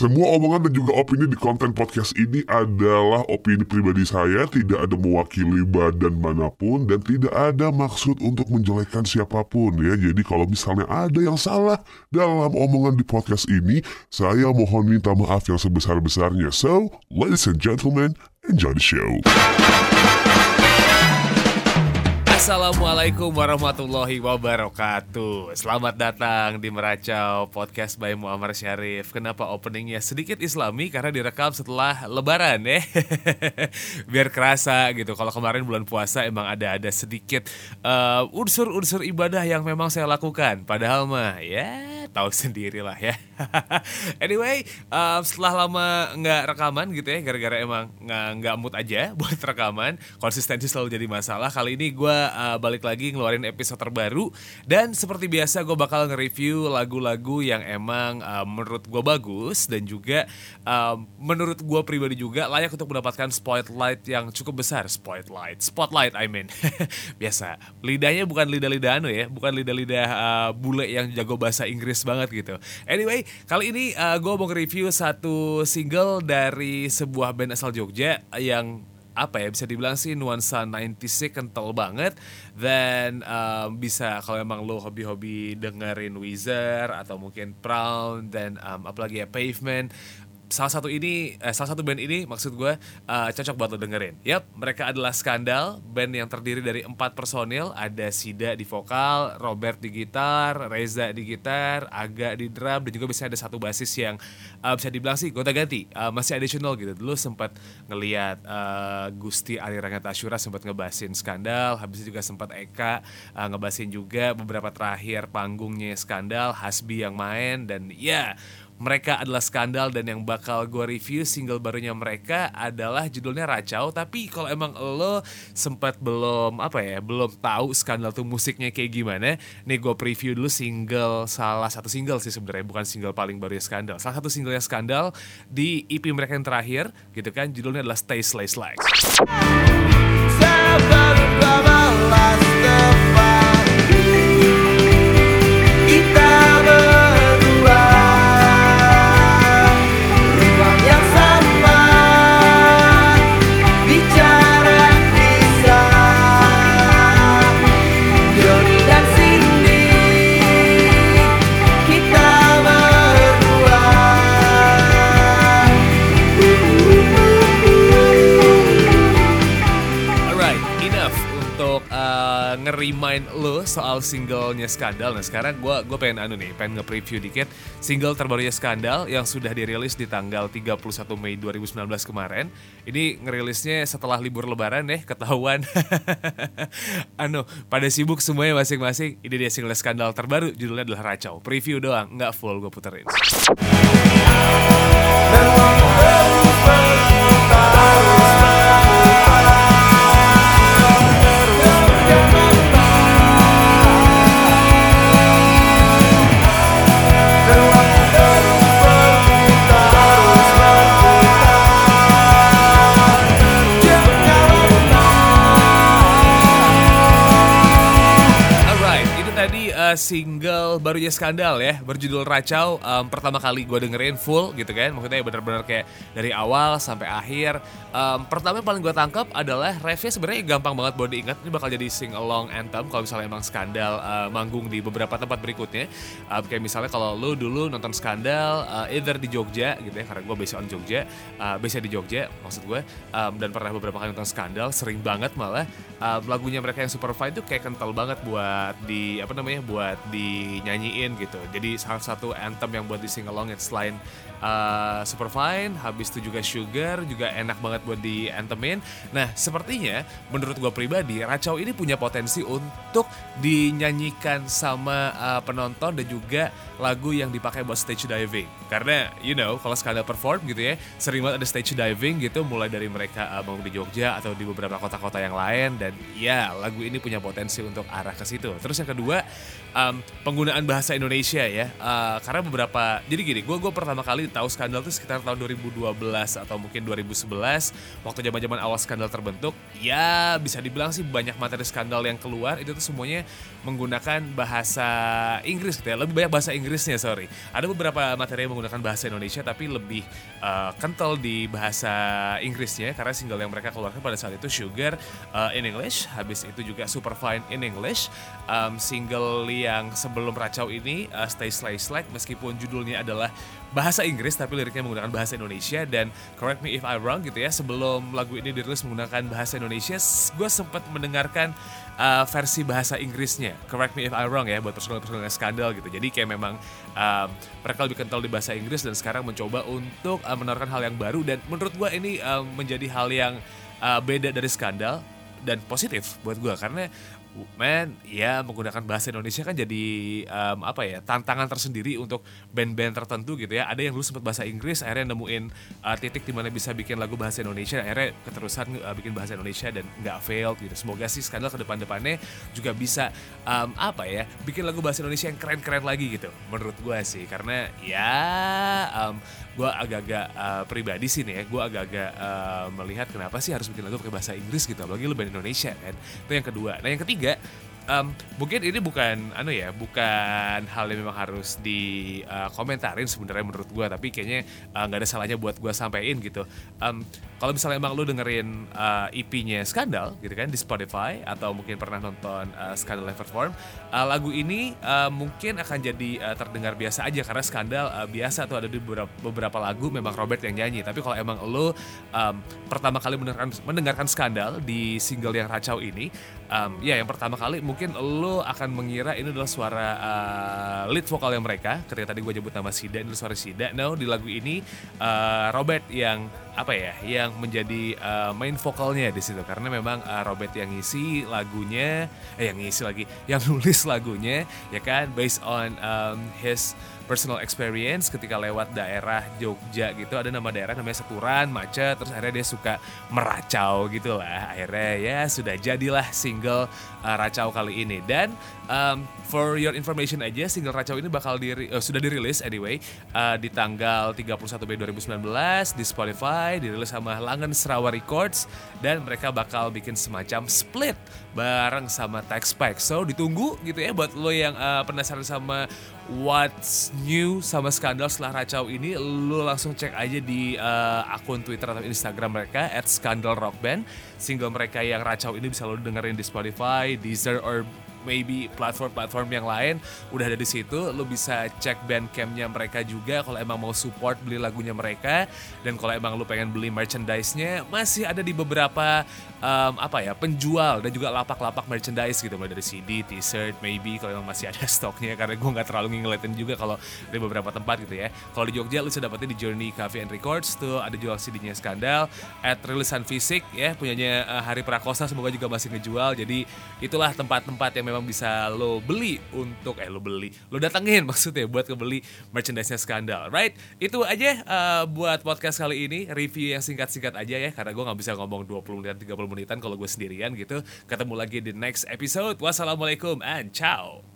Semua omongan dan juga opini di konten podcast ini adalah opini pribadi saya, tidak ada mewakili badan mana pun dan tidak ada maksud untuk menjelekkan siapa pun ya. Jadi kalau misalnya ada yang salah dalam omongan di podcast ini, saya mohon minta maaf yang sebesar-besarnya. So, ladies and gentlemen, enjoy the show. Assalamualaikum warahmatullahi wabarakatuh. Selamat datang di Meracau Podcast by Muammar Syarif. Kenapa openingnya sedikit islami? Karena direkam setelah lebaran ya Biar kerasa gitu. Kalau kemarin bulan puasa emang ada-ada sedikit uh, Unsur-unsur ibadah yang memang saya lakukan. Padahal mah ya tahu sendiri lah ya. Anyway uh, setelah lama nggak rekaman gitu ya Gara-gara emang nggak mood aja buat rekaman Konsistensi selalu jadi masalah. Kali ini gue uh, balik lagi ngeluarin episode terbaru dan seperti biasa gue bakal nge-review lagu-lagu yang emang uh, menurut gue bagus dan juga uh, menurut gue pribadi juga layak untuk mendapatkan spotlight yang cukup besar. Spotlight spotlight I mean. Biasa. Lidahnya bukan lidah-lidah anu ya bukan lidah-lidah uh, bule yang jago bahasa Inggris banget gitu. Anyway kali ini uh, gue mau nge-review satu single dari sebuah band asal Jogja yang apa ya bisa dibilang sih nuansa 90s kental banget. Dan um, bisa kalau emang lo hobi-hobi dengerin Weezer atau mungkin Brown dan um, apalagi ya Pavement salah satu ini eh, salah satu band ini maksud gue uh, cocok buat lo dengerin. Yap, mereka adalah Skandal, band yang terdiri dari empat personil, ada Sida di vokal, Robert di gitar, Reza di gitar, Aga di drum dan juga bisa ada satu basis yang uh, bisa dibilang sih gonta ganti, uh, masih additional gitu. Dulu sempat ngelihat uh, Gusti Ali Rangat Asyura sempat ngebasin Skandal, habis itu juga sempat Eka uh, ngebasin juga beberapa terakhir panggungnya Skandal, Hasbi yang main dan ya yeah, mereka adalah skandal dan yang bakal gue review single barunya mereka adalah judulnya Racau. Tapi kalau emang lo sempat belum apa ya belum tahu skandal tuh musiknya kayak gimana nih gue preview dulu single salah satu single sih sebenarnya bukan single paling baru ya skandal. Salah satu singlenya skandal di EP mereka yang terakhir gitu kan judulnya adalah Stay Slay Slay remind lo soal singlenya Skandal. Nah sekarang gue gue pengen anu nih, pengen nge-preview dikit single terbarunya Skandal yang sudah dirilis di tanggal 31 Mei 2019 kemarin. Ini ngerilisnya setelah libur lebaran deh, ketahuan. anu, pada sibuk semuanya masing-masing. Ini dia single Skandal terbaru, judulnya adalah Racau. Preview doang, nggak full gue puterin. Single barunya Skandal ya berjudul Racau. Um, pertama kali gue dengerin full gitu kan maksudnya bener-bener kayak dari awal sampai akhir. Um, pertama yang paling gue tangkap adalah refnya sebenarnya gampang banget buat diingat ini bakal jadi sing along anthem kalau misalnya emang Skandal uh, manggung di beberapa tempat berikutnya. Um, kayak misalnya kalau lu dulu nonton Skandal uh, either di Jogja gitu ya karena gue based on Jogja uh, based di Jogja maksud gue um, dan pernah beberapa kali nonton Skandal sering banget malah. Um, lagunya mereka yang super fine tuh kayak kental banget buat di apa namanya buat dinyanyiin gitu. Jadi salah satu anthem yang buat di sing along selain uh, fine, habis itu juga Sugar, juga enak banget buat di anthemin. Nah, sepertinya menurut gue pribadi, Racau ini punya potensi untuk dinyanyikan sama uh, penonton dan juga lagu yang dipakai buat stage diving. Karena, you know, kalau sekali perform gitu ya, sering banget ada stage diving gitu, mulai dari mereka uh, di Jogja atau di beberapa kota-kota yang lain. Dan ya, lagu ini punya potensi untuk arah ke situ. Terus yang kedua, um, penggunaan bahasa Indonesia ya. Uh, karena beberapa jadi gini, gue gue pertama kali tahu skandal itu sekitar tahun 2012 atau mungkin 2011 waktu zaman-zaman awal skandal terbentuk. Ya bisa dibilang sih banyak materi skandal yang keluar itu tuh semuanya menggunakan bahasa Inggris gitu ya. Lebih banyak bahasa Inggrisnya sorry. Ada beberapa materi yang menggunakan bahasa Indonesia tapi lebih uh, kental di bahasa Inggrisnya karena single yang mereka keluarkan pada saat itu Sugar uh, in English, habis itu juga Superfine in English. Um, single yang sebelum Racau ini uh, Stay Slay Slack meskipun judulnya adalah bahasa Inggris tapi liriknya menggunakan bahasa Indonesia. Dan correct me if I wrong gitu ya sebelum lagu ini dirilis menggunakan bahasa Indonesia gue sempat mendengarkan uh, versi bahasa Inggrisnya. Correct me if I wrong ya buat personal-personal skandal gitu. Jadi kayak memang um, mereka lebih kental di bahasa Inggris dan sekarang mencoba untuk uh, menawarkan hal yang baru. Dan menurut gue ini uh, menjadi hal yang uh, beda dari skandal dan positif buat gue karena man ya menggunakan bahasa Indonesia kan jadi um, apa ya tantangan tersendiri untuk band-band tertentu gitu ya. Ada yang dulu sempat bahasa Inggris akhirnya nemuin uh, titik di mana bisa bikin lagu bahasa Indonesia akhirnya keterusan uh, bikin bahasa Indonesia dan nggak fail gitu. Semoga sih skandal ke depan-depannya juga bisa um, apa ya bikin lagu bahasa Indonesia yang keren-keren lagi gitu menurut gue sih. Karena ya um, gue agak-agak uh, pribadi sih nih ya gue agak-agak uh, melihat kenapa sih harus bikin lagu pakai bahasa Inggris gitu apalagi lu band Indonesia kan. Itu yang kedua. Nah yang ketiga ketiga um, mungkin ini bukan anu ya bukan hal yang memang harus dikomentarin uh, sebenarnya menurut gue tapi kayaknya nggak uh, ada salahnya buat gue sampein gitu. Um, kalau misalnya emang lu dengerin uh, EP-nya Skandal gitu kan di Spotify atau mungkin pernah nonton uh, Skandal live perform uh, lagu ini uh, mungkin akan jadi uh, terdengar biasa aja karena Skandal uh, biasa tuh ada di beberapa, beberapa lagu memang Robert yang nyanyi. Tapi kalau emang lu um, pertama kali mendengarkan mendengarkan Skandal di single yang Racau ini um, ya yang pertama kali mungkin lu akan mengira ini adalah suara uh, lead vokalnya mereka. Ketika tadi gue nyebut nama Sida ini suara Sida. No di lagu ini uh, Robert yang apa ya yang menjadi uh, main vokalnya di situ. Karena memang uh, Robert yang ngisi lagunya eh yang ngisi lagi yang nulis lagunya ya kan based on um, his personal experience ketika lewat daerah Jogja gitu. Ada nama daerah namanya Seturan macet terus akhirnya dia suka meracau gitu lah. Akhirnya ya sudah jadilah single uh, Racau kali ini. Dan um, for your information aja single Racau ini bakal diri, uh, sudah dirilis anyway uh, di tanggal 31 Mei 2019 di Spotify dirilis sama Langen Serawa Records dan mereka bakal bikin semacam split bareng sama Tex Pack so ditunggu gitu ya buat lo yang uh, penasaran sama what's new? Sama skandal setelah Racau ini lu langsung cek aja di uh, akun Twitter atau Instagram mereka at Skandal Rock Band. Single mereka yang Racau ini bisa lo dengerin di Spotify, Deezer or maybe platform-platform yang lain udah ada di situ lo bisa cek bandcampnya mereka juga. Kalau emang mau support beli lagunya mereka. Dan kalau emang lo pengen beli merchandise-nya masih ada di beberapa um, apa ya penjual dan juga lapak-lapak merchandise gitu. Mulai dari CD, T-shirt, maybe kalau emang masih ada stoknya. Karena gue nggak terlalu ngeliatin juga kalau di beberapa tempat gitu ya. Kalau di Jogja lo bisa dapetin di Journey Cafe and Records tuh. Ada jual CD-nya Skandal. At rilisan fisik ya punyanya uh, Hari Prakosa. Semoga juga masih ngejual. Jadi itulah tempat-tempat yang memang bisa lo beli untuk eh lo beli lo datengin maksudnya buat kebeli merchandise-nya skandal right? Itu aja uh, buat podcast kali ini. Review yang singkat-singkat aja ya karena gue nggak bisa ngomong 20 menit 30 menitan kalau gue sendirian gitu. Ketemu lagi di next episode. Wassalamualaikum and ciao